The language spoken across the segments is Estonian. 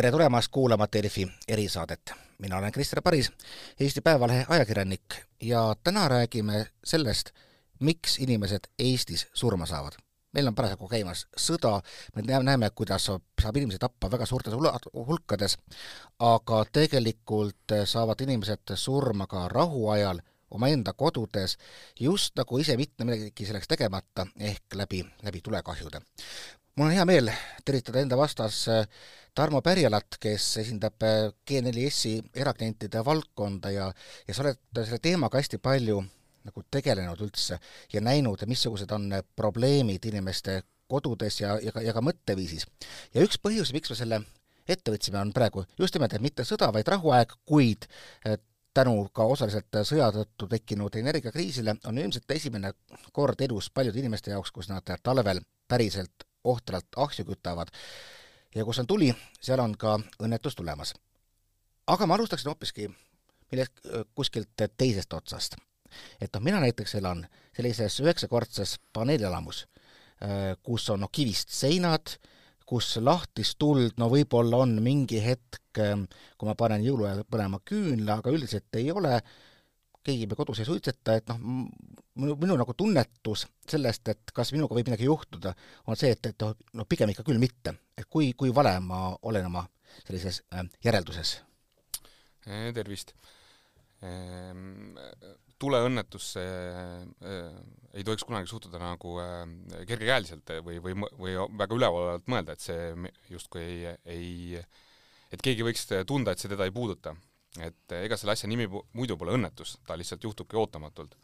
tere tulemast kuulama Delfi erisaadet. mina olen Krister Paris, Eesti Päevalehe ajakirjanik ja täna räägime sellest, miks inimesed Eestis surma saavad. meil on parasjagu käimas sõda, me näeme, kuidas saab, saab inimesi tappa väga suurtes hulkades, aga tegelikult saavad inimesed surma ka rahuajal omaenda kodudes, just nagu ise mitte midagi selleks tegemata, ehk läbi, läbi tulekahjude mul on hea meel tervitada enda vastas äh, Tarmo Pärjalat, kes esindab äh, G4S-i eraklientide valdkonda ja, ja sa oled selle teemaga hästi palju nagu tegelenud üldse ja näinud, missugused on probleemid inimeste kodudes ja, ja ka, ja ka mõtteviisis. ja üks põhjus, miks me selle ette võtsime, on praegu just nimelt, et mitte sõda, vaid rahuaeg, kuid äh, tänu ka osaliselt sõja tõttu tekkinud energiakriisile on ilmselt esimene kord elus paljude inimeste jaoks, kus nad talvel päriselt ohtralt ahju kütavad. ja kus on tuli, seal on ka õnnetus tulemas. aga ma alustaksin hoopiski millest, kuskilt teisest otsast. et noh, mina näiteks elan sellises üheksakordses paneelielamus, kus on noh, kivist seinad, kus lahtist tuld, no võib-olla on mingi hetk, kui ma panen jõuluajal põlema küünla, aga üldiselt ei ole, keegi me kodus ei suitseta, et noh, minu, minu nagu tunnetus sellest, et kas minuga võib midagi juhtuda, on see, et, et noh, pigem ikka küll mitte. et kui, kui vale ma olen oma sellises äh, järelduses? Eh, tervist! Ehm, tuleõnnetusse äh, ei tohiks kunagi suhtuda nagu äh, kergekäeliselt või, või, või väga ülevalevalt mõelda, et see justkui ei, ei, et keegi võiks tunda, et see teda ei puuduta et ega selle asja nimi muidu pole õnnetus, ta lihtsalt juhtubki ootamatult.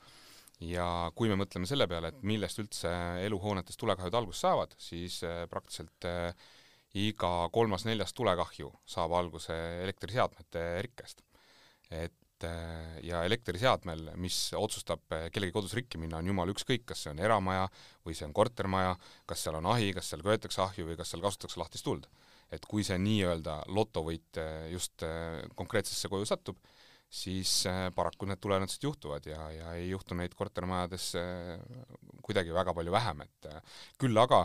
ja kui me mõtleme selle peale, et millest üldse eluhoonetes tulekahjud alguse saavad, siis äh, praktiliselt äh, iga kolmas-neljas tulekahju saab alguse elektriseadmete rikkest. et ja elektriseadmel, mis otsustab kellegi kodus rikki minna, on jumala ükskõik, kas see on eramaja või see on kortermaja, kas seal on ahi, kas seal köetakse ahju või kas seal kasutatakse lahtist tuld et kui see nii-öelda lotovõit äh, just äh, konkreetsesse koju satub, siis äh, paraku need tuleõnnetused juhtuvad ja, ja ei juhtu neid kortermajades kuidagi väga palju vähem, et küll aga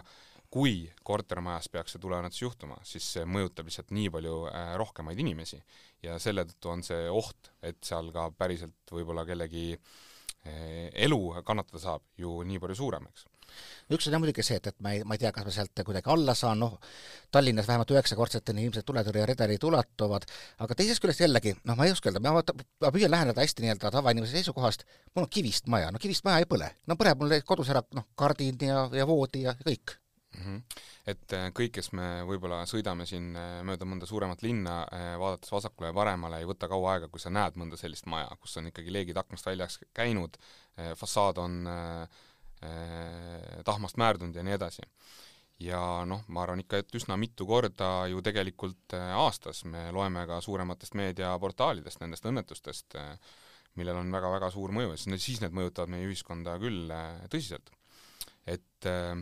kui kortermajas peaks see tuleõnnetus juhtuma, siis see mõjutab lihtsalt nii palju rohkemaid inimesi ja selle tõttu on see oht, et seal ka päriselt võib-olla kellegi elu kannatada saab, ju nii palju suurem, eks üks on jah muidugi see, et, et ma ei, ma ei tea, kas ma sealt kuidagi alla saan, noh, Tallinnas vähemalt üheksakordseteni ilmselt tuletõrjeredelid ulatuvad, aga teisest küljest jällegi, noh, ma ei oska öelda, ma, ma püüan läheneda hästi nii-öelda tavainimese seisukohast, mul on kivist maja, no kivist maja ei põle, no põleb mul kodus ära noh, kardin ja, ja voodi ja, kõik mm. -hmm. et äh, kõik, kes me võib-olla sõidame siin äh, mööda mõnda suuremat linna, äh, vaadates vasakule ja paremale, ei võta kaua aega, kui sa näed mõnda sellist maja, kus on ikkagi leegid aknast väljas käinud, fassaad on Äh, tahmast määrdunud ja nii edasi. ja noh, ma arvan ikka, et üsna mitu korda ju tegelikult äh, aastas me loeme ka suurematest meediaportaalidest nendest õnnetustest, äh, millel on väga-väga suur mõju ja siis need mõjutavad meie ühiskonda küll tõsiselt. et äh,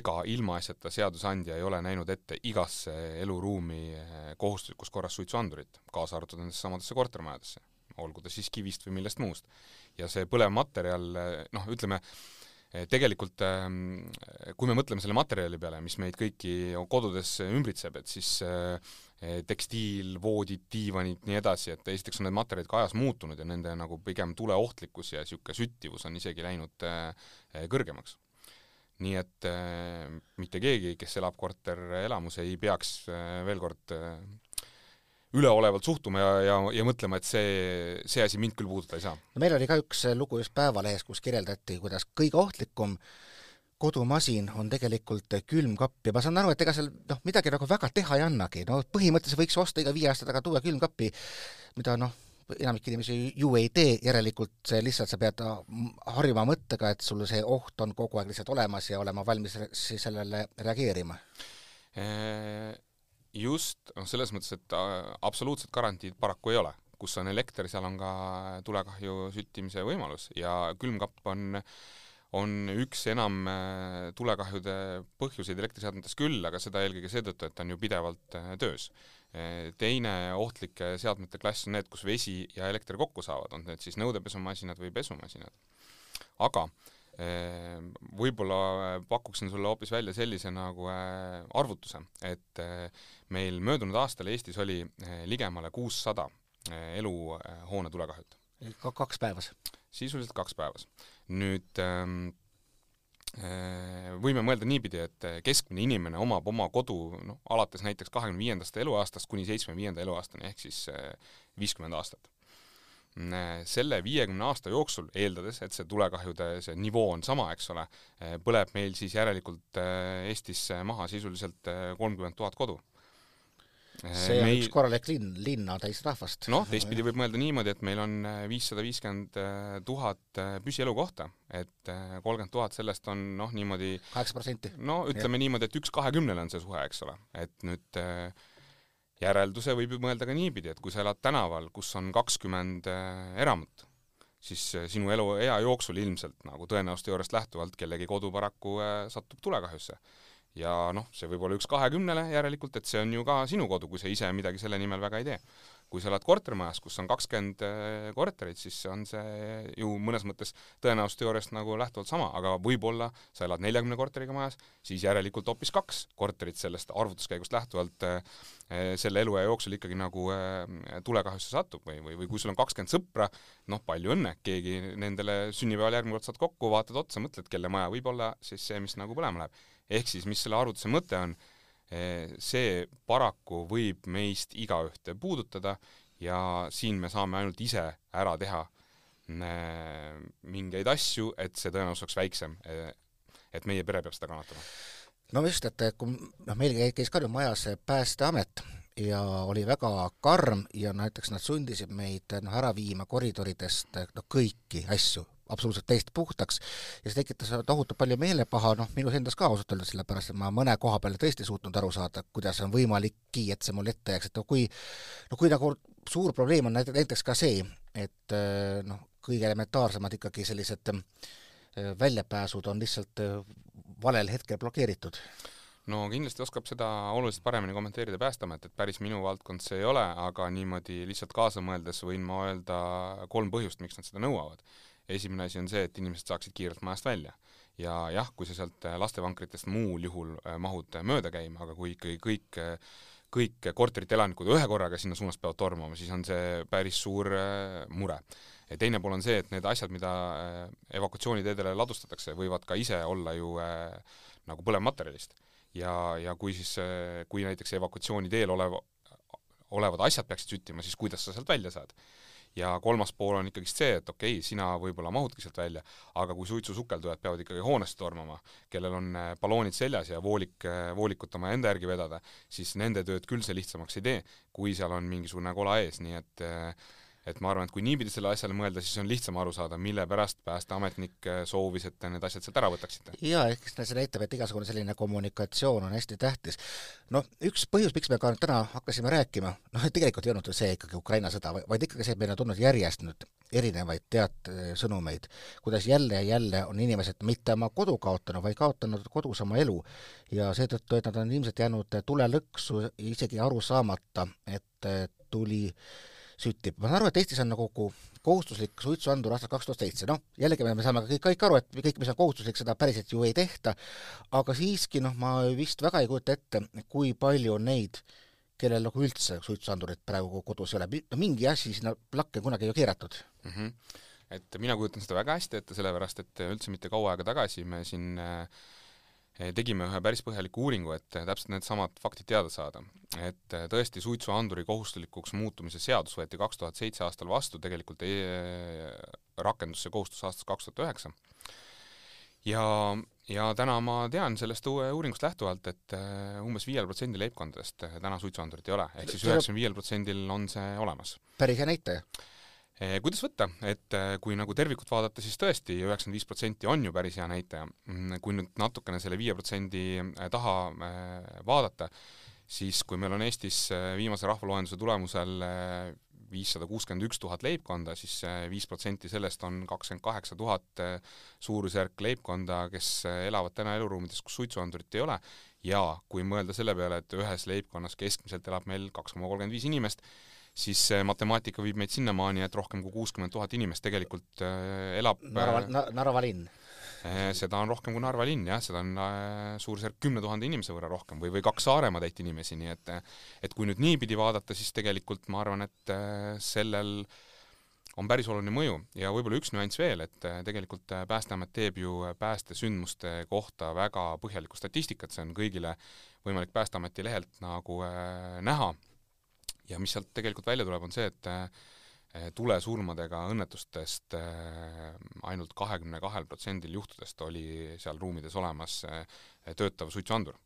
ega ilmaasjata seadusandja ei ole näinud ette igasse eluruumi kohustuslikus korras suitsuandurit, kaasa arvatud nendesse samadesse kortermajadesse, olgu ta siis kivist või millest muust. ja see põlev materjal, noh, ütleme, tegelikult ehm, kui me mõtleme selle materjali peale, mis meid kõiki kodudes ümbritseb, et siis eh, tekstiil, voodid, diivanid, nii edasi, et esiteks on need materjalid ka ajas muutunud ja nende nagu pigem tuleohtlikkus ja niisugune süttivus on isegi läinud eh, kõrgemaks. nii et mitte keegi, kes elab korterelamus, ei peaks veel kord üleolevalt suhtuma ja, ja, ja mõtlema, et see, see asi mind küll puudutada ei saa. no meil oli ka üks lugu just Päevalehes, kus kirjeldati, kuidas kõige ohtlikum kodumasin on tegelikult külmkapp. Ja ma saan aru, et ega seal noh, midagi nagu väga teha ei annagi, no põhimõtteliselt võiks osta iga viie aasta tagant uue külmkapi, mida noh, enamik inimesi ju ei tee, järelikult see lihtsalt sa pead harjuma mõttega, et sul see oht on kogu aeg lihtsalt olemas ja olema valmis siis sellele reageerima just, noh selles mõttes, et äh, absoluutset garantiid paraku ei ole. kus on elekter, seal on ka tulekahju süttimise võimalus ja külmkapp on on üks enam äh, tulekahjude põhjuseid elektriseadmetes küll, aga seda eelkõige seetõttu, et ta on ju pidevalt äh, töös. teine ohtlike seadmete klass on need, kus vesi ja elekter kokku saavad, on need siis nõudepesumasinad või pesumasinad. aga võib-olla pakuksin sulle hoopis välja sellise nagu arvutuse, et meil möödunud aastal Eestis oli ligemale kuussada eluhoone tulekahjut. kaks päevas? sisuliselt kaks päevas. nüüd ähm, Äh, võime mõelda niipidi, et äh, keskmine inimene omab oma kodu noh, alates näiteks kahekümne viiendast eluaastast kuni seitsmekümne viienda eluaastani, ehk siis äh, viiskümmend aastat. Selle viiekümne aasta jooksul, eeldades, et see tulekahjude see nivoo on sama, eks ole, põleb meil siis järelikult Eestis maha sisuliselt kolmkümmend tuhat kodu see on meil... üks korralik linn, linna täis rahvast. noh, teistpidi võib mõelda niimoodi, et meil on äh, viissada viiskümmend äh, tuhat äh, püsielukohta, et kolmkümmend tuhat sellest on noh, niimoodi kaheksa protsenti. no ütleme ja. niimoodi, et üks kahekümnele on see suhe, eks ole, et nüüd järelduse võib ju mõelda ka niipidi, et kui sa elad tänaval, kus on kakskümmend eramut, siis sinu eluea jooksul ilmselt nagu tõenäosuste juurest lähtuvalt kellegi kodu paraku satub tulekahjusse ja noh, see võib olla üks kahekümnele järelikult, et see on ju ka sinu kodu, kui sa ise midagi selle nimel väga ei tee. kui sa elad kortermajas, kus on kakskümmend äh, korterit, siis on see ju mõnes mõttes tõenäosuste juurest nagu lähtuvalt sama, aga võib-olla sa elad neljakümne korteriga majas, siis järelikult hoopis kaks korterit sellest arvutuskäigust lähtuvalt äh, selle eluea jooksul ikkagi nagu tulekahjusse satub või, või, või kui sul on kakskümmend sõpra, noh, palju õnne, keegi nendele sünnipäeval järgmine kord saad kokku, vaatad otsa, mõtled, kelle maja võib olla siis see, mis nagu põlema läheb ehk siis mis selle arvutuse mõte on, eh, see paraku võib meist igaühte puudutada ja siin me saame ainult ise ära teha eh, mingeid asju, et see tõenäosus oleks väiksem. Eh, et meie pere peab seda kannatama. no just, et kui noh, meil käis Kalju majas Päästeamet ja oli väga karm ja näiteks nad sundisid meid noh, ära viima koridoridest noh, kõiki asju, absoluutselt täiesti puhtaks. Ja see tekitas tohutult palju meelepaha, noh, minus endas ka ausalt öeldes, sellepärast et ma mõne koha peal tõesti ei suutnud aru saada, kuidas on võimalikki, et see mul ette jääks, et noh, kui noh, kui nagu suur probleem on näiteks ka see, et noh, kõige elementaarsemad ikkagi sellised äh, väljapääsud on lihtsalt äh, valel hetkel blokeeritud. No kindlasti oskab seda oluliselt paremini kommenteerida Päästeamet, et päris minu valdkond see ei ole, aga niimoodi lihtsalt kaasa mõeldes võin ma öelda kolm põhjust, miks nad seda nõuavad esimene asi on see, et inimesed saaksid kiirelt majast välja. ja jah, kui sa sealt äh, lastevankritest muul juhul äh, mahud äh, mööda käima, aga kui ikkagi kõik kõik korterite elanikud ühe korraga sinna suunas peavad tormama, siis on see päris suur mure. ja teine pool on see, et need asjad, mida evakuatsiooniteedele ladustatakse, võivad ka ise olla ju nagu põlevmaterjalist. ja, ja kui siis, kui näiteks evakuatsiooniteel olev, olevad asjad peaksid süttima, siis kuidas sa sealt välja saad ja kolmas pool on ikkagist see, et okei okay,, sina võib-olla mahudki sealt välja, aga kui suitsusukeldujad peavad ikkagi hoonesse tormama, kellel on äh, balloonid seljas ja voolik, äh, voolikut oma enda järgi vedada, siis nende tööd küll see lihtsamaks ei tee, kui seal on mingisugune kola ees, nii et äh, et ma arvan, et kui niipidi selle asjale mõelda, siis on lihtsam aru saada, mille pärast päästeametnik äh, soovis, et te need asjad sealt ära võtaksite. jaa, eks see näitab, et igasugune selline kommunikatsioon on hästi tähtis. noh, üks põhjus, miks me ka täna hakkasime rääkima, noh, et tegelikult ei olnud see ikkagi Ukraina sõda, vaid ikkagi see, et meil on tulnud järjest nüüd erinevaid teatsõnumeid, kuidas jälle ja jälle on inimesed mitte oma kodu kaotanud, vaid kaotanud kodus oma elu. ja seetõttu, et nad on ilmselt jäänud tulelõksu isegi aru saamata, et tuli süttib. ma saan aru, et Eestis on nagu kohustuslik suitsuandur aastast kaks tuhat seitse, noh, jällegi me saame kõik, kõik aru, et kõik, mis on kohustuslik, seda päriselt ju ei tehta, aga siiski noh, ma vist väga ei kujuta ette, kui palju on neid, kellel nagu üldse suitsuandurit praegu kodus ei ole, no mingi asi sinna lakke kunagi ei ole keeratud mm. -hmm. et mina kujutan seda väga hästi ette, sellepärast et üldse mitte kaua aega tagasi me siin äh, tegime ühe päris põhjaliku uuringu, et eh, täpselt needsamad faktid teada saada. et eh, tõesti, suitsuanduri kohustuslikuks muutumise seadus võeti kaks tuhat seitse aastal vastu, tegelikult ei, rakendus see kohustus aastast kaks tuhat üheksa. ja, ja täna ma tean sellest uue uuringust lähtuvalt, et umbes viiel protsendil leibkondadest täna suitsuandurit ei ole, ehk siis üheksakümne viiel protsendil on see olemas. päris hea näitaja Eh, kuidas võtta, et eh, kui nagu tervikut vaadata, siis tõesti üheksakümmend viis protsenti on ju päris hea näitaja. Mm, kui nüüd natukene selle viie protsendi eh, taha vaadata, siis kui meil on Eestis viimase rahvaloenduse tulemusel viissada kuuskümmend üks tuhat leibkonda siis viis protsenti sellest on kakskümmend kaheksa tuhat suurusjärk leibkonda, kes elavad täna eluruumides, kus suitsuandurit ei ole, ja kui mõelda selle peale, et ühes leibkonnas keskmiselt elab meil kaks koma kolmkümmend viis inimest, siis see matemaatika viib meid sinnamaani, et rohkem kui kuuskümmend tuhat inimest tegelikult äh, elab Narva äh,, Narva linn. Seda on rohkem kui Narva linn, jah, seda on suurusjärk kümne tuhande inimese võrra rohkem või, või kaks Saaremaa täit inimesi, nii et et kui nüüd niipidi vaadata, siis tegelikult ma arvan, et sellel äh, on päris oluline mõju. Ja võib-olla üks nüanss veel, et äh, tegelikult äh, Päästeamet teeb ju äh, päästesündmuste kohta väga põhjalikku statistikat, see on kõigile võimalik Päästeameti lehelt nagu äh, näha. Ja mis sealt tegelikult välja tuleb, on see, et äh, tulesurmadega õnnetustest äh, ainult kahekümne kahel protsendil juhtudest oli seal ruumides olemas äh, töötav suitsuandur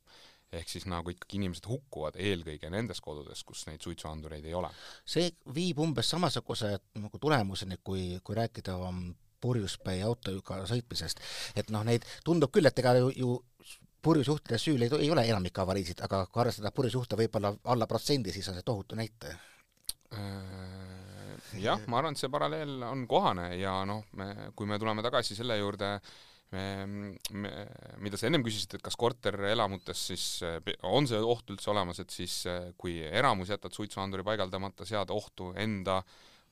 ehk siis nagu ikkagi inimesed hukkuvad eelkõige nendes kodudes, kus neid suitsuandureid ei ole. see viib umbes samasuguse nagu tulemuseni, kui, kui rääkida purjuspäi autoga sõitmisest. et noh, neid tundub küll, et ega ju, ju purjusjuhtide süül ei, ei ole enamik avariisid, aga kui arvestada purjusjuhte võib-olla alla protsendi, siis on see tohutu näitaja. Äh, jah, ma arvan, et see paralleel on kohane ja noh, me, kui me tuleme tagasi selle juurde, me, me, mida sa ennem küsisid, et kas korterelamutes siis eh, on see oht üldse olemas, et siis eh, kui eramus jätad suitsuanduri paigaldamata, seada ohtu enda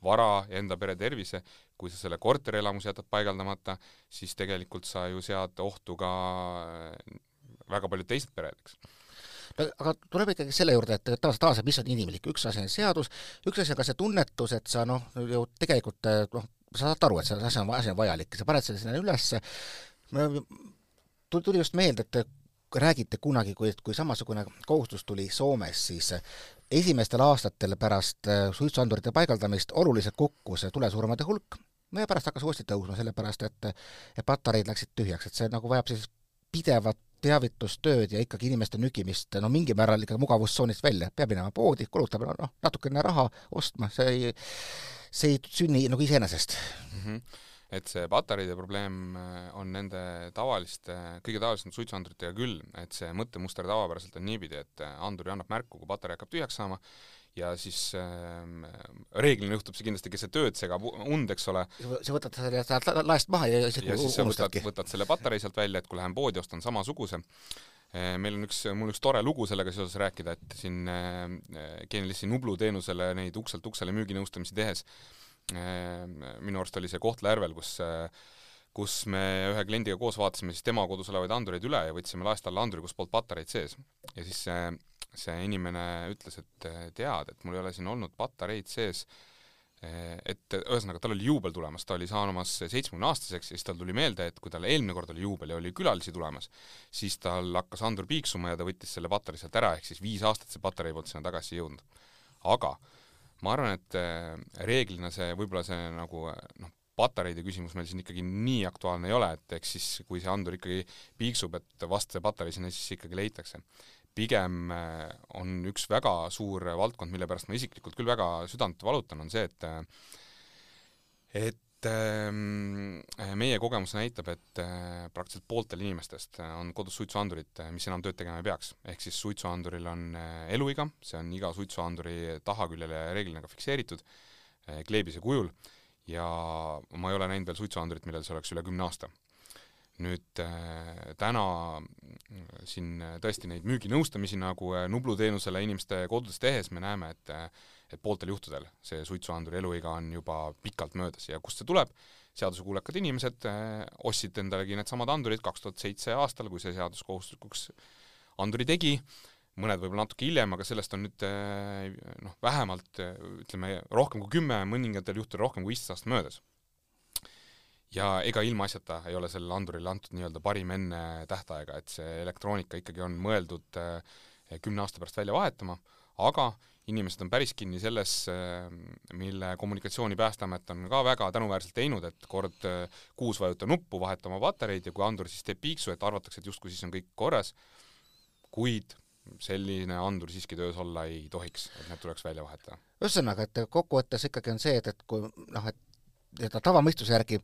vara ja enda pere tervise, kui sa selle korterelamus jätad paigaldamata, siis tegelikult sa ju sead ohtu ka eh, väga paljud teised pered, eks. No aga tuleb ikkagi selle juurde, et taas, taas, mis on inimlik, üks asi on seadus, üks asi on ka see tunnetus, et sa noh, ju tegelikult noh, sa saad aru, et see asi on, asi on vajalik, sa paned selle sinna ülesse, tuli just meelde, et räägite kunagi, kui, kui samasugune kohustus tuli Soomes, siis esimestel aastatel pärast äh, suitsuandurite paigaldamist oluliselt kukkus tulesurmade hulk. Ja pärast hakkas uuesti tõusma, sellepärast et, et patareid läksid tühjaks, et see nagu vajab siis pidevat teavitustööd ja ikkagi inimeste nügimist no mingil määral ikka mugavustsoonist välja, peab minema poodi, kulutab noh, natukene raha ostma, see ei, see ei sünni nagu iseenesest mm. -hmm et see patareide probleem äh, on nende tavaliste, kõige tavalisemate suitsuanduritega küll, et see mõttemuster tavapäraselt on niipidi, et äh, andur annab märku, kui patarei hakkab tühjaks saama, ja siis äh, reeglina juhtub see kindlasti keset ööd, segab und, eks ole. sa võtad selle sealt laest maha ja, ja siis sa võtad, võtad selle patarei sealt välja, et kui lähen poodi, ostan samasuguse. Äh, meil on üks, mul üks tore lugu sellega seoses rääkida, et siin Genilissi Nublu teenusele neid ukselt uksele müüginõustamisi tehes minu arust oli see Kohtla-Järvel, kus kus me ühe kliendiga koos vaatasime siis tema kodus olevaid andureid üle ja võtsime laest alla anduri, kus polnud patareid sees. ja siis see, see inimene ütles, et tead, et mul ei ole siin olnud patareid sees, et ühesõnaga, tal oli juubel tulemas, ta oli saamas seitsmekümne aastaseks ja siis tal tuli meelde, et kui tal eelmine kord oli juubel ja oli külalisi tulemas, siis tal hakkas andur piiksuma ja ta võttis selle patarei sealt ära, ehk siis viis aastat see patarei polnud sinna tagasi jõudnud. aga äh, ma arvan, et äh, reeglina see, võib-olla see nagu äh, noh, patareide küsimus meil siin ikkagi nii aktuaalne ei ole, et eks siis, kui see andur ikkagi piiksub, et vast see patarei sinna siis ikkagi leitakse. pigem äh, on üks väga suur valdkond, mille pärast ma isiklikult küll väga südant valutan, on see, et et meie kogemus näitab, et äh, praktiliselt pooltel inimestest äh, on kodus suitsuandurid, mis enam tööd tegema ei peaks. ehk siis suitsuanduril on eluiga, see on iga suitsuanduri tahaküljele reeglina ka fikseeritud kleebise kujul ja ma ei ole näinud veel suitsuandurit, millel see oleks üle kümne aasta. nüüd täna siin tõesti neid müüginõustamisi nagu Nublu teenusele inimeste kodudes tehes me näeme, et et pooltel juhtudel see suitsuanduri eluiga on juba pikalt möödas ja kust see tuleb? seadusekuulekad inimesed äh, ostsid endalegi needsamad andurid kaks tuhat seitse aastal, kui see seadus kohustuslikuks anduri tegi, mõned võib-olla natuke hiljem, aga sellest on nüüd äh, noh, vähemalt ütleme, rohkem kui kümme, mõningatel juhtudel rohkem kui viisteist aastat möödas. ja ega ilmaasjata ei ole sellele andurile antud nii-öelda parim enne tähtaega, et see elektroonika ikkagi on mõeldud kümne aasta pärast välja vahetama, aga inimesed on päris kinni selles, äh, mille kommunikatsiooni Päästeamet on ka väga tänuväärselt teinud, et kord äh, kuus vajuta nuppu, vaheta oma patareid ja kui andur siis teeb piiksu, et arvatakse, et justkui siis on kõik korras, kuid selline andur siiski töös olla ei tohiks, et need tuleks välja vahetada. ühesõnaga, et kokkuvõttes ikkagi on see, et, et kui noh, et nii-öelda tavamõistuse järgi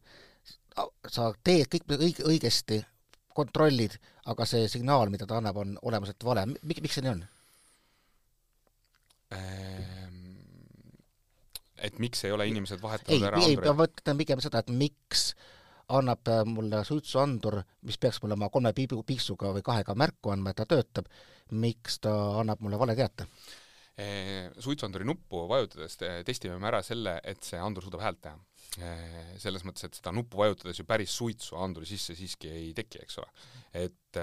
sa teed kõik õige, õigesti, kontrollid, aga see signaal, mida ta annab, on olemuselt vale, miks, miks see nii on? Ehm, et miks ei ole inimesed vahetanud ei, ära ei, ma mõtlen pigem seda, et miks annab äh, mulle suitsuandur, mis peaks mulle oma kolme piibu, piiksuga või kahega märku andma, et ta töötab, miks ta annab mulle vale teate? Ehm, suitsuanduri nuppu vajutades testime me ära selle, et see andur suudab häält teha. selles mõttes, et seda nuppu vajutades ju päris suitsu anduri sisse siiski ei teki, eks ole. et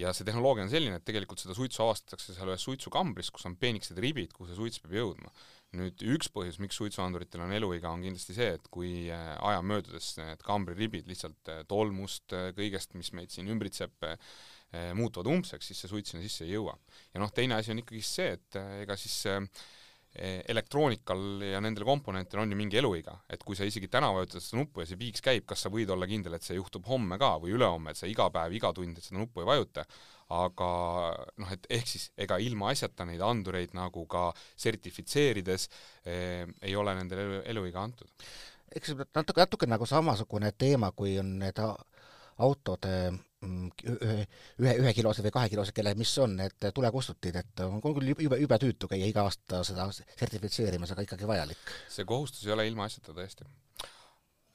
ja see tehnoloogia on selline, et tegelikult seda suitsu avastatakse seal ühes suitsukambris, kus on peenikesed ribid, kuhu see suits peab jõudma. nüüd üks põhjus, miks suitsuanduritel on eluiga, on kindlasti see, et kui aja möödudes need kambriribid lihtsalt tolmust, kõigest, mis meid siin ümbritseb, muutuvad umbseks, siis see suits sinna sisse ei jõua. ja noh, teine asi on ikkagi see, et ega siis Eh, elektroonikal ja nendel komponentidel on ju mingi eluiga, et kui sa isegi täna vajutad seda nuppu ja see piiks käib, kas sa võid olla kindel, et see juhtub homme ka või ülehomme, et sa iga päev, iga tund seda nuppu ei vajuta, aga noh, et ehk siis ega ilmaasjata neid andureid nagu ka sertifitseerides eh, ei ole nendele elu, eluiga antud. eks natuke, natuke nagu samasugune teema, kui on need autode ühe, ühe, ühekilosed või kahekilosed, kelle, mis on need tulekustutid, et on küll jube, jube tüütu käia iga aasta seda sertifitseerimas, aga ikkagi vajalik. see kohustus ei ole ilmaasjata tõesti.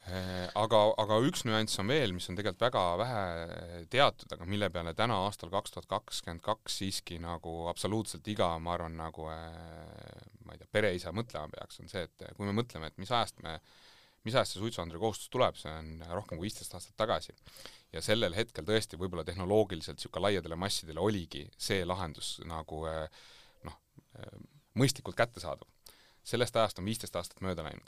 Äh, aga, aga üks nüanss on veel, mis on tegelikult väga vähe teatud, aga mille peale täna aastal kaks tuhat kakskümmend kaks siiski nagu absoluutselt iga, ma arvan, nagu äh, ma ei tea, pereisa mõtlema peaks, on see, et kui me mõtleme, et mis ajast me mis ajast see suitsuanduri kohustus tuleb, see on rohkem kui viisteist aastat tagasi ja sellel hetkel tõesti võib-olla tehnoloogiliselt niisugune laiadele massidele oligi see lahendus nagu eh, noh, eh, mõistlikult kättesaadav. sellest ajast on viisteist aastat mööda läinud.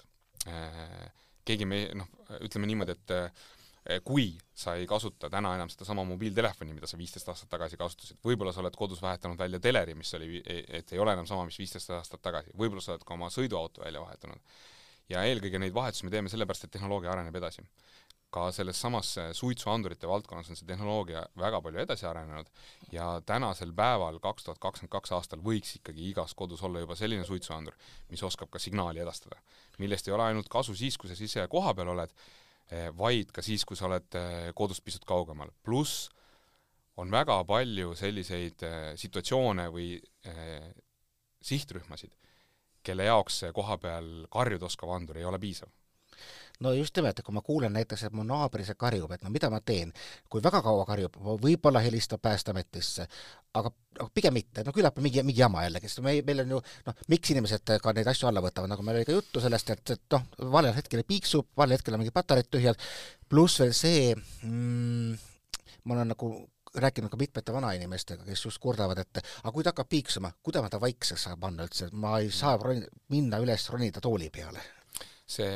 Keegi me, noh, ütleme niimoodi, et kui sa ei kasuta täna enam sedasama mobiiltelefoni, mida sa viisteist aastat tagasi kasutasid, võib-olla sa oled kodus vahetanud välja teleri, mis oli, et ei ole enam sama, mis viisteist aastat tagasi, võib-olla sa oled ka oma sõiduauto välja vahetanud. Ja eelkõige neid vahetusi me teeme sellepärast, et tehnoloogia areneb edasi ka selles samas suitsuandurite valdkonnas on see tehnoloogia väga palju edasi arenenud ja tänasel päeval, kaks tuhat kakskümmend kaks aastal, võiks ikkagi igas kodus olla juba selline suitsuandur, mis oskab ka signaali edastada. millest ei ole ainult kasu siis, kui sa ise kohapeal oled, eh, vaid ka siis, kui sa oled eh, kodust pisut kaugemal. pluss on väga palju selliseid eh, situatsioone või sihtrühmasid, kelle jaoks see kohapeal karjuda oskav andur ei ole piisav. No just nimelt, et kui ma kuulen näiteks, et mu naaber ise karjub, et no mida ma teen, kui väga kaua karjub, võib-olla helistab Päästeametisse, aga noh, pigem mitte, no küllap mingi, mingi jama jällegi, sest me, meil on ju noh, miks inimesed ka neid asju alla võtavad, nagu meil oli ka juttu sellest, et, et noh, valel hetkel piiksub, valel hetkel on mingid patareid tühjad, pluss veel see mm,, ma olen nagu rääkinud ka mitmete vanainimestega, kes just kurdavad, et aga kui ta hakkab piiksuma, kuidas ma ta vaikseks saan panna üldse, ma ei saa ronida, minna üles, ronida tooli peale see,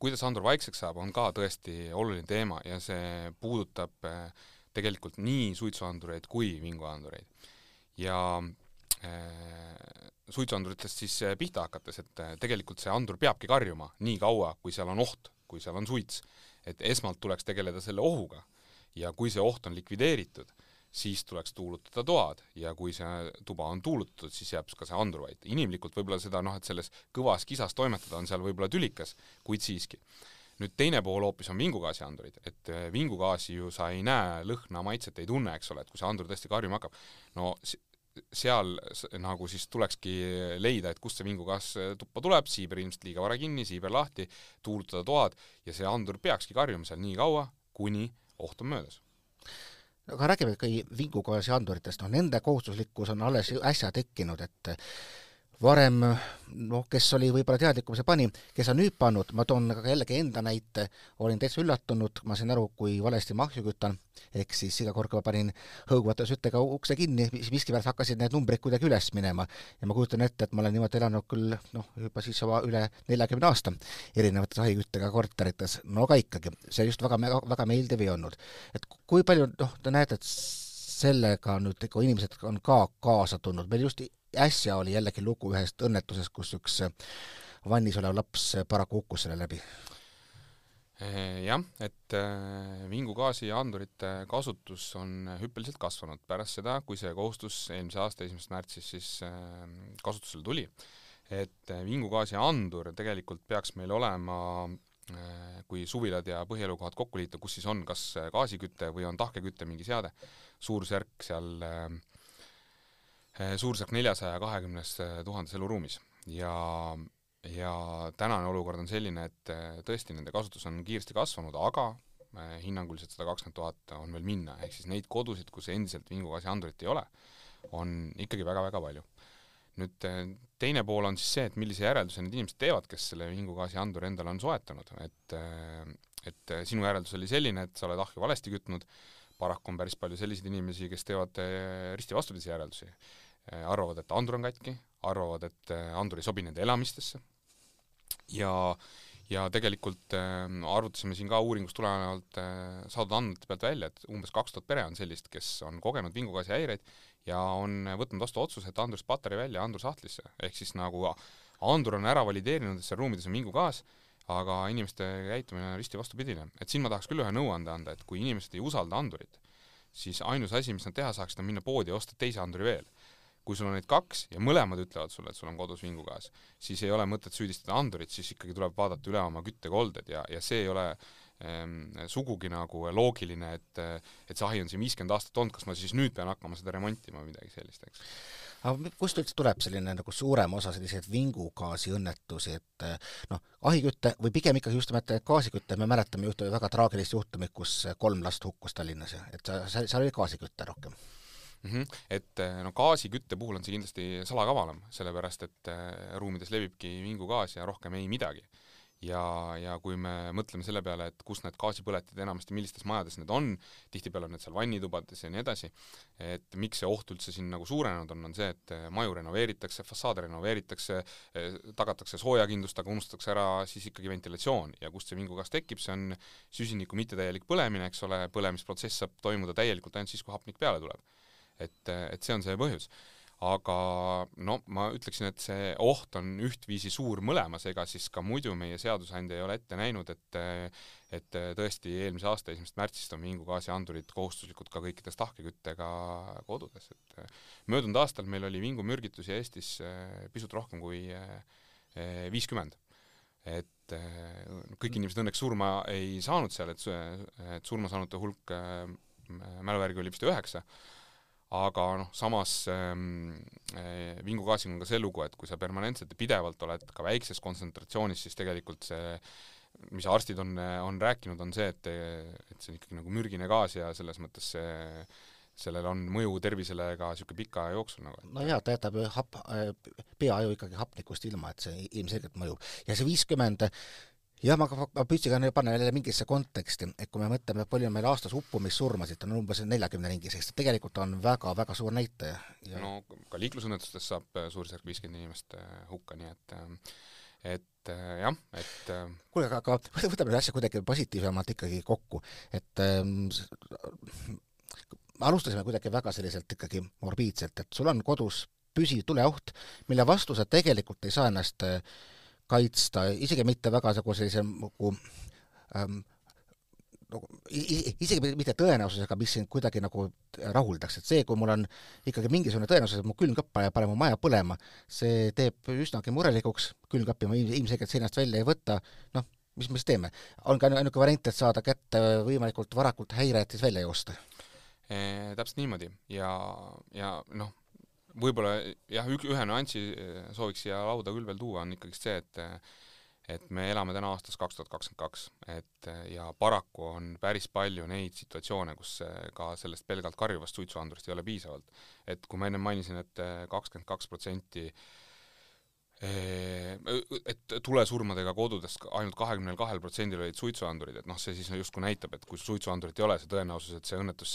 kuidas Andur vaikseks saab, on ka tõesti oluline teema ja see puudutab eh, tegelikult nii suitsuandureid kui vinguandureid. ja äh, suitsuanduritest siis eh, pihta hakates, et tegelikult see andur peabki karjuma nii kaua, kui seal on oht, kui seal on suits. et esmalt tuleks tegeleda selle ohuga ja kui see oht on likvideeritud, siis tuleks tuulutada toad ja kui see tuba on tuulutatud, siis jääb ka see andur vait. inimlikult võib-olla seda noh, et selles kõvas kisas toimetada on seal võib-olla tülikas, kuid siiski. nüüd teine pool hoopis on vingugaasiandurid, et eh, vingugaasi ju sa ei näe, lõhna, maitset ei tunne, eks ole, et kui see andur tõesti karjuma hakkab, no seal nagu siis tulekski leida, et kust see vingugaas eh, tuppa tuleb, siiber ilmselt liiga vara kinni, siiber lahti, tuulutada toad ja see andur peakski karjuma seal nii kaua, kuni oht on möödas. Aga räägime ikkagi vingugaasianduritest, noh nende kohustuslikkus on alles äsja tekkinud, et varem noh, kes oli võib-olla teadlikum, see pani, kes on nüüd pannud, ma toon aga jällegi enda näite, olin täitsa üllatunud, ma sain aru, kui valesti ma ahju kütan, ehk siis iga kord, kui ma panin hõõguvate süttega ukse kinni, siis miskipärast hakkasid need numbrid kuidagi üles minema. ja ma kujutan ette, et ma olen niimoodi elanud küll noh, juba siis juba üle neljakümne aasta erinevates ahiküttega korterites, no aga ikkagi, see just väga, väga meeldiv ei olnud. et kui palju noh, te näete, et sellega nüüd ikka inimesed on ka kaasa tulnud, meil just äsja oli jällegi lugu ühest õnnetusest, kus üks vannis olev laps paraku hukkus selle läbi. jah, et äh, vingugaasi ja andurite kasutus on hüppeliselt kasvanud pärast seda, kui see kohustus eelmise aasta esimesest märtsist siis äh, kasutusele tuli. et äh, vingugaasi andur tegelikult peaks meil olema kui suvilad ja põhielukohad kokku liita, kus siis on kas gaasiküte või on tahkeküte mingi seade, suurusjärk seal äh, suurusjärk neljasaja kahekümnes eh, tuhandes eluruumis. Ja ja tänane olukord on selline, et eh, tõesti, nende kasutus on kiiresti kasvanud, aga hinnanguliselt sada kakskümmend tuhat on veel minna, ehk siis neid kodusid, kus endiselt vingugaasiandurit ei ole, on ikkagi väga-väga palju. nüüd teine pool on siis see, et millise järelduse need inimesed teevad, kes selle vingugaasi anduri endale on soetanud, et et sinu järeldus oli selline, et sa oled ahju valesti kütnud, paraku on päris palju selliseid inimesi, kes teevad risti vastupidisi järeldusi. arvavad, et andur on katki, arvavad, et andur ei sobi nende elamistesse ja ja tegelikult äh, arvutasime siin ka uuringust tulenevalt äh, saadud andmete pealt välja, et umbes kaks tuhat pere on sellist, kes on kogenud vingugaasihäireid ja on võtnud vastu otsuse, et andurist patarei välja andur sahtlisse, ehk siis nagu andur on ära valideerinud, et seal ruumides on vingugaas, aga inimeste käitumine on risti vastupidine. et siin ma tahaks küll ühe nõuande anda, et kui inimesed ei usalda andurit, siis ainus asi, mis nad teha saaksid, on minna poodi ja osta teise anduri veel kui sul on neid kaks ja mõlemad ütlevad sulle, et sul on kodus vingugaas, siis ei ole mõtet süüdistada andurit, siis ikkagi tuleb vaadata üle oma küttekolded ja, ja see ei ole ähm, sugugi nagu loogiline, et et see ahi on siin viiskümmend aastat olnud, kas ma siis nüüd pean hakkama seda remontima või midagi sellist, eks. Aga kust üldse tuleb selline nagu suurem osa selliseid vingugaasiõnnetusi, et noh, ahiküte või pigem ikkagi just nimelt gaasiküte, me mäletame ühte väga traagilist juhtumit, kus kolm last hukkus Tallinnas ja et seal, seal oli gaasiküte rohkem mm. -hmm. et eh, no gaasikütte puhul on see kindlasti salakavalam, sellepärast et eh, ruumides levibki vingugaas ja rohkem ei midagi. Ja, ja kui me mõtleme selle peale, et kus need gaasipõletid enamasti, millistes majades need on, tihtipeale on need seal vannitubades ja nii edasi, et miks see oht üldse siin nagu suurenenud on, on see, et eh, maju renoveeritakse, fassaade renoveeritakse, tagatakse soojakindlust, aga unustatakse ära siis ikkagi ventilatsioon ja kust see vingugaas tekib, see on süsiniku mittetäielik põlemine, eks ole, põlemisprotsess saab toimuda täielikult ainult siis, kui hapnik peale tuleb et, et see on see põhjus. Aga no ma ütleksin, et see oht on ühtviisi suur mõlemas, ega siis ka muidu meie seadusandja ei ole ette näinud, et et tõesti eelmise aasta esimesest märtsist on vingugaasiandurid kohustuslikud ka kõikides tahkeküttega kodudes, et möödunud aastal meil oli vingumürgitusi Eestis eh, pisut rohkem kui eh, viiskümmend. Et eh, kõik inimesed õnneks surma ei saanud seal, et, et surmasaanute hulk mälu järgi oli vist üheksa, aga noh, samas ähm, äh, vingugaasiga on ka see lugu, et kui sa permanentselt ja pidevalt oled ka väikses kontsentratsioonis, siis tegelikult see mis arstid on, on rääkinud, on see, et, et see on ikkagi nagu mürgine gaas ja selles mõttes see sellel on mõju tervisele ka niisugune pika aja jooksul nagu. no jaa, ta jätab ju hap-, peaju ikkagi hapnikust ilma, et see ilmselgelt mõjub. ja see viiskümmend 50 jah, ma, ma püüdsin ka panna jälle mingisse konteksti, et kui me mõtleme, palju on meil aastas uppumissurmasid, on umbes neljakümne ringis, eks tegelikult on väga-väga suur näitaja ja.... no ka liiklusõnnetustest saab äh, suurusjärk viiskümmend inimest äh, hukka, nii et äh, et jah, et kuule, aga, aga võtame selle asja kuidagi positiivsemalt ikkagi kokku, et ähm, alustasime kuidagi väga selliselt ikkagi morbiidselt, et sul on kodus püsiv tuleoht, mille vastu sa tegelikult ei saa ennast äh, kaitsta, isegi mitte väga nagu sellise nagu ähm, nagu isegi mitte tõenäosusega, mis sind kuidagi nagu rahuldaks, et see, kui mul on ikkagi mingisugune tõenäosus, et mu külmkapp paneb mu maja põlema, see teeb üsnagi murelikuks, külmkappi ma ilmselgelt seinast välja ei võta, noh, mis me siis teeme? on ka niisugune variant, et saada kätte võimalikult varakult häire, et siis välja joosta e,? Täpselt niimoodi ja, ja noh, võib-olla jah, ühe nüansi eh, sooviks siia lauda küll veel tuua, on ikkagist see, et et me elame täna aastas kaks tuhat kakskümmend kaks, et ja paraku on päris palju neid situatsioone, kus ka sellest pelgalt karjuvast suitsuandurist ei ole piisavalt. et kui ma enne mainisin et, et kakskümmend kaks protsenti et tulesurmadega kodudes ainult kahekümnel kahel protsendil olid suitsuandurid, et noh, see siis justkui näitab, et kui suitsuandurit ei ole, see tõenäosus, et see õnnetus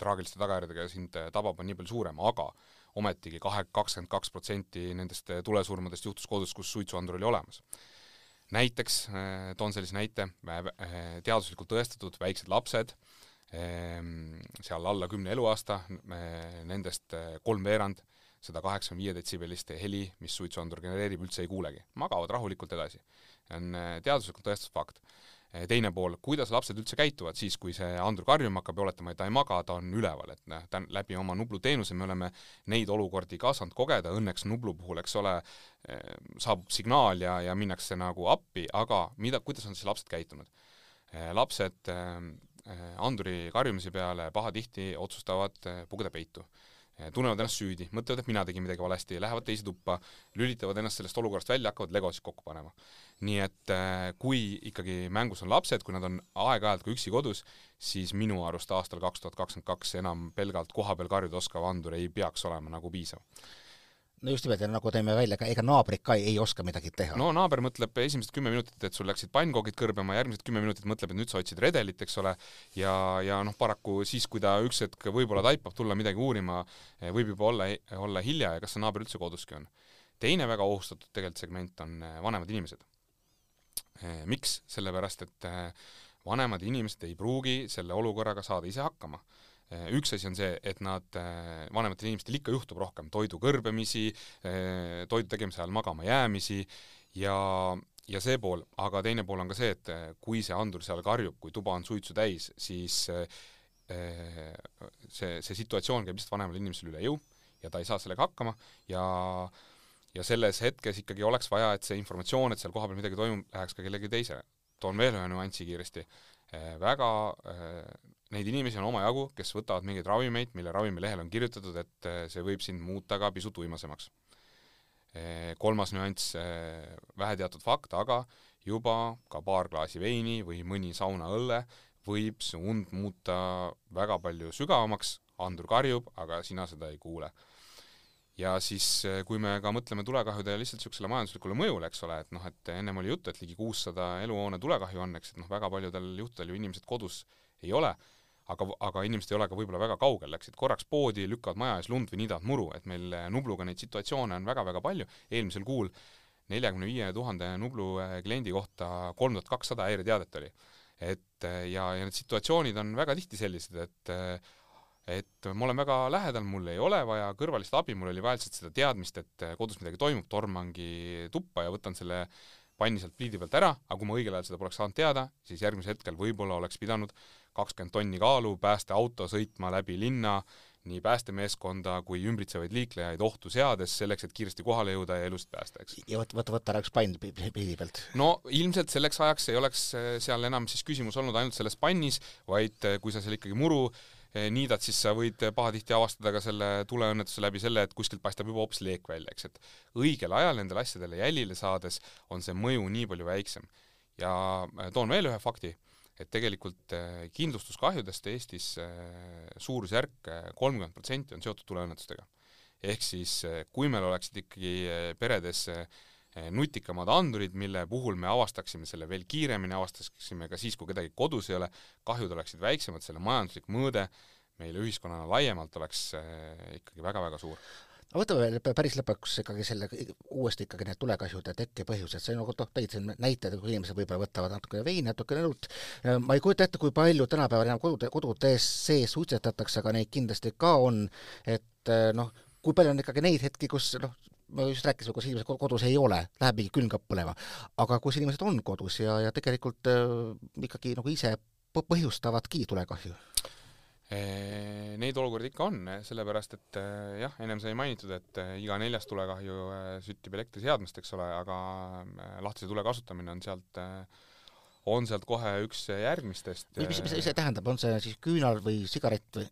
traagiliste tagajärgedega sind tabab, on nii palju suurem, aga ometigi kahe, kakskümmend kaks protsenti nendest eh, tulesurmadest juhtus kodus, kus suitsuandur oli olemas. näiteks eh, toon sellise näite, eh, teaduslikult tõestatud väiksed lapsed, ehm, seal alla kümne eluaasta, nendest kolmveerand seda kaheksakümne viie detsibellist heli, mis suitsuandur genereerib, üldse ei kuulegi, magavad rahulikult edasi. on teaduslikult tõestatud fakt teine pool, kuidas lapsed üldse käituvad siis, kui see andur karjuma hakkab ja oletame, et ta ei maga, ta on üleval, et noh, ta läbi oma Nublu teenuse me oleme neid olukordi ka saanud kogeda, õnneks Nublu puhul, eks ole, eh, saabub signaal ja, ja minnakse nagu appi, aga mida, kuidas on siis lapsed käitunud? Eh, lapsed anduri karjumise peale pahatihti otsustavad pugeda peitu tunnevad ennast süüdi, mõtlevad, et mina tegin midagi valesti, lähevad teise tuppa, lülitavad ennast sellest olukorrast välja, hakkavad legosid kokku panema. Nii et äh, kui ikkagi mängus on lapsed, kui nad on aeg-ajalt ka üksi kodus, siis minu arust aastal kaks tuhat kakskümmend kaks enam pelgalt kohapeal karjuda oskav andur ei peaks olema nagu piisav no just nimelt, ja nagu tõime välja, ka ega naabrid ka ei, oska midagi teha. no naaber mõtleb esimesed kümme minutit, et sul läksid pannkoogid kõrbema, järgmised kümme minutit mõtleb, et nüüd sa otsid redelit, eks ole, ja, ja noh, paraku siis, kui ta üks hetk võib-olla taipab tulla midagi uurima, võib juba olla, olla hilja ja kas see naaber üldse koduski on. teine väga ohustatud tegelikult segment on vanemad inimesed. miks? sellepärast, et vanemad inimesed ei pruugi selle olukorraga saada ise hakkama üks asi on see, et nad, äh, vanematel inimestel ikka juhtub rohkem toidu kõrbemisi, äh, toidu tegemise ajal magama jäämisi ja, ja see pool, aga teine pool on ka see, et kui see andur seal karjub, kui tuba on suitsu täis, siis see, see situatsioon käib lihtsalt vanemale inimesele üle jõu ja ta ei saa sellega hakkama ja ja selles hetkes ikkagi oleks vaja, et see informatsioon, et seal kohapeal midagi toimub, läheks ka kellegi teise. toon veel ühe nüansi kiiresti. väga neid inimesi on omajagu, kes võtavad mingeid ravimeid, mille ravimilehel on kirjutatud, et eh, see võib sind muuta ka pisut uimasemaks. Eh, kolmas nüanss, eh, väheteatud fakt, aga juba ka paar klaasi veini või mõni saunaõlle võib su und muuta väga palju sügavamaks, andur karjub, aga sina seda ei kuule. ja siis, kui me ka mõtleme tulekahjude lihtsalt niisugusele majanduslikule mõjule, eks ole, et noh, et ennem oli juttu, et ligi kuussada eluhoone tulekahju on, eks, et noh, väga paljudel juhtudel ju inimesed kodus ei ole aga, aga inimesed ei ole ka võib-olla väga kaugel, läksid korraks poodi, lükkavad maja ees lund või niidavad muru, et meil eh, Nubluga neid situatsioone on väga-väga palju, eelmisel kuul neljakümne viie tuhande Nublu eh, kliendi kohta kolm tuhat kakssada häireteadet oli. et eh, ja, ja need situatsioonid on väga tihti sellised, et et ma olen väga lähedal, mul ei ole vaja kõrvalist abi, mul oli vaja lihtsalt seda teadmist, et kodus midagi toimub, tormangi tuppa ja võtan selle panni sealt pliidi pealt ära, aga kui ma õigel ajal seda poleks saanud teada, siis järgmisel hetkel võib-olla oleks pidanud kakskümmend tonni kaalu päästeauto sõitma läbi linna, nii päästemeeskonda kui ümbritsevaid liiklejaid ohtu seades, selleks et kiiresti kohale jõuda ja elusid päästa, eks. ja võt-, võtta, võtta ära üks pann pildi pealt. no ilmselt selleks ajaks ei oleks eh, seal enam siis küsimus olnud ainult selles pannis, vaid eh, kui sa seal ikkagi muru eh, niidad, siis sa võid pahatihti avastada ka selle tuleõnnetuse läbi selle, et kuskilt paistab juba hoopis leek välja, eks, et õigel ajal nendele asjadele jälile saades on see mõju nii palju väiksem. ja toon veel ühe fakti et tegelikult äh, kindlustuskahjudest Eestis äh, suurusjärk äh, kolmkümmend protsenti on seotud tuleõnnetustega. ehk siis kui meil oleksid ikkagi peredes nutikamad andurid, mille puhul me avastaksime selle veel kiiremini, avastaksime ka siis, kui kedagi kodus ei ole, kahjud oleksid väiksemad, selle majanduslik mõõde meile ühiskonnana laiemalt oleks ikkagi väga-väga suur aga võtame veel päris lõpuks ikkagi selle, uuesti ikkagi need tulekahjude tekkepõhjused, sa nagu noh, tõid siin näited, kui inimesed võib-olla võtavad natukene veini, natukene õlut, ma ei kujuta ette, kui palju tänapäeval enam kodude, kodude sees suitsetatakse, aga neid kindlasti ka on, et noh, kui palju on ikkagi neid hetki, kus noh, ma just rääkisin, kus inimesed kodus ei ole, läheb mingi külmkapp põlema, aga kus inimesed on kodus ja, ja tegelikult äh, ikkagi nagu ise põhjustavadki tulekahju Neid olukordi ikka on, sellepärast et jah, ennem sai mainitud, et iga neljas tulekahju süttib elektriseadmest, eks ole, aga lahtise tule kasutamine on sealt, on sealt kohe üks järgmistest. mis, mis see tähendab, on see siis küünal või sigaret või?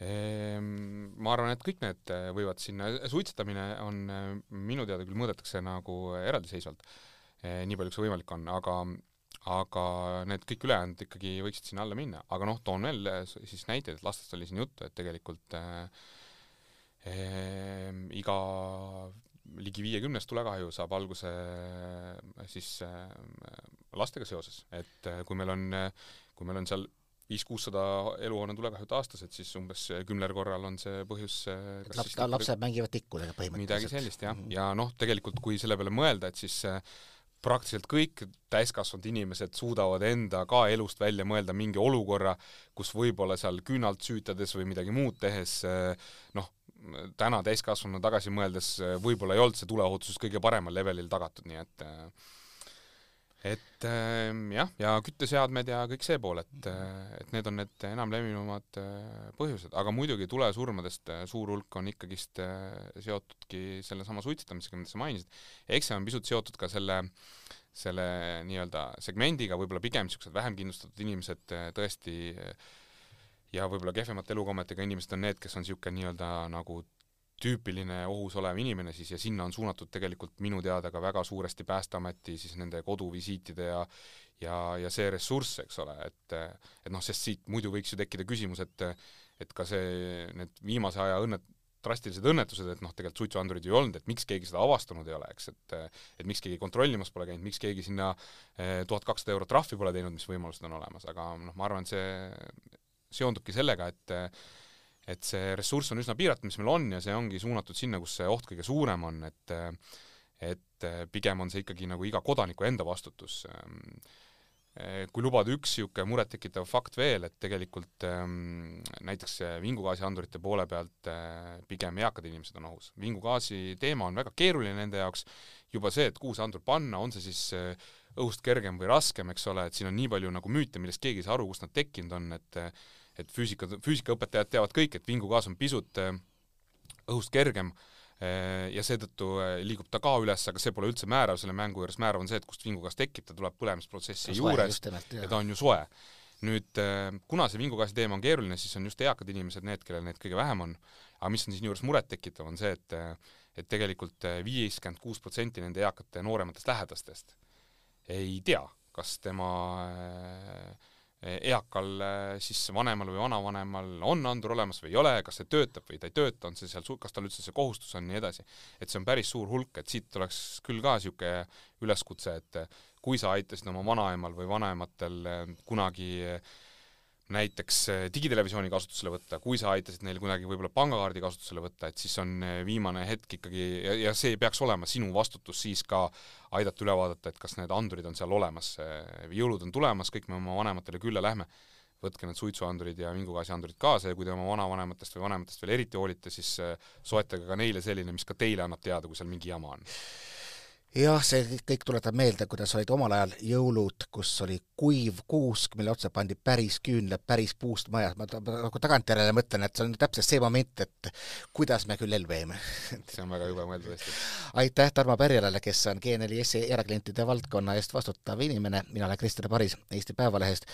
Ma arvan, et kõik need võivad sinna, suitsetamine on, minu teada küll mõõdetakse nagu eraldiseisvalt, nii palju, kui see võimalik on, aga aga need kõik ülejäänud ikkagi võiksid sinna alla minna, aga noh, toon veel äh, siis näiteid, et lastest oli siin juttu, et tegelikult äh, äh, iga ligi viiekümnes tulekahju saab alguse äh, siis äh, lastega seoses, et äh, kui meil on, kui meil on seal viis-kuussada eluhoone tulekahjut aastas, et siis umbes kümnel korral on see põhjus laps, lapsed mängivad tikkudega põhimõtteliselt. midagi sellist, jah -hmm. ja noh, tegelikult kui selle peale mõelda, et siis äh, praktiliselt kõik täiskasvanud inimesed suudavad enda ka elust välja mõelda mingi olukorra, kus võib-olla seal küünalt süütades või midagi muud tehes noh, täna täiskasvanuna tagasi mõeldes võib-olla ei olnud see tuleohutus kõige paremal levelil tagatud, nii et et äh, jah, ja kütteseadmed ja kõik see pool, et, et need on need enam levinumad äh, põhjused, aga muidugi tulesurmadest äh, suur hulk on ikkagist äh, seotudki sellesama suitsetamisega, mida sa mainisid. eks see on pisut seotud ka selle, selle nii-öelda segmendiga, võib-olla pigem niisugused vähem kindlustatud inimesed tõesti ja võib-olla kehvemate elukommetega inimesed on need, kes on niisugune nii-öelda nagu tüüpiline ohus olev inimene siis ja sinna on suunatud tegelikult minu teada ka väga suuresti Päästeameti siis nende koduvisiitide ja ja, ja see ressurss, eks ole, et et noh, sest siit muidu võiks ju tekkida küsimus, et et ka see, need viimase aja õnnet-, drastilised õnnetused, et noh, tegelikult suitsuandurid ju ei olnud, et miks keegi seda avastanud ei ole, eks, et et miks keegi kontrollimas pole käinud, miks keegi sinna tuhat kakssada eurot trahvi pole teinud, mis võimalused on olemas, aga noh, ma arvan, see seondubki sellega, et et see ressurss on üsna piiratud, mis meil on, ja see ongi suunatud sinna, kus see oht kõige suurem on, et et pigem on see ikkagi nagu iga kodaniku enda vastutus Eh, kui lubada üks niisugune murettekitav fakt veel, et tegelikult ähm, näiteks vingugaasiandurite poole pealt äh, pigem eakad inimesed on ohus. vingugaasi teema on väga keeruline nende jaoks, juba see, et kuhu see andur panna, on see siis äh, õhust kergem või raskem, eks ole, et siin on nii palju nagu müüte, millest keegi ei saa aru, kust nad tekkinud on, et et füüsika, füüsikaõpetajad teavad kõik, et vingugaas on pisut äh, õhust kergem äh,, ja seetõttu äh, liigub ta ka üles, aga see pole üldse määrav selle mängu juures, määrav on see, et kust vingugaas tekib, ta tuleb põlemisprotsessi juures ja ta on ju soe. nüüd kuna see vingugaasi teema on keeruline, siis on just eakad inimesed need, kellel neid kõige vähem on, aga mis on siinjuures murettekitav, on see, et et tegelikult viiskümmend kuus protsenti nende eakate noorematest lähedastest ei tea, kas tema äh, eakal eh, siis vanemal või vanavanemal on andur olemas või ei ole, kas see töötab või ta ei tööta, on see seal, kas tal üldse see kohustus on, nii edasi. et see on päris suur hulk, et siit tuleks küll ka niisugune üleskutse, et kui sa aitasid oma vanaemal või vanaematel eh, kunagi äh, näiteks äh, digitelevisiooni kasutusele võtta, kui sa aitasid neil kunagi võib-olla pangakaardi kasutusele võtta, et siis on äh, viimane hetk ikkagi ja, ja see peaks olema sinu vastutus siis ka aidata üle vaadata, et kas need andurid on seal olemas, jõulud on tulemas, kõik me oma vanematele külla lähme, võtke need suitsuandurid ja vingugaasiandurid kaasa ja kui te oma vanavanematest või vanematest veel eriti hoolite, siis soetage ka neile selline, mis ka teile annab teada, kui seal mingi jama on jah, see kõik tuletab meelde, kuidas olid omal ajal jõulud, kus oli kuiv kuusk, mille otsa pandi päris küünlad päris puust majas, ma nagu tagantjärele mõtlen, et see on täpselt see moment, et kuidas me küll ellu jäime. See on väga jube mõelda tõesti. aitäh Tarmo Pärjalale, kes on G4S-i eraklientide valdkonna eest vastutav inimene, mina olen Krister Paris Eesti Päevalehest.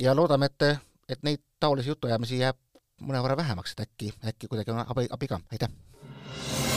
Ja loodame, et, et neid taolisi jutuajamisi jääb mõnevõrra vähemaks, et äkki, äkki kuidagi on abi, abi ka, aitäh!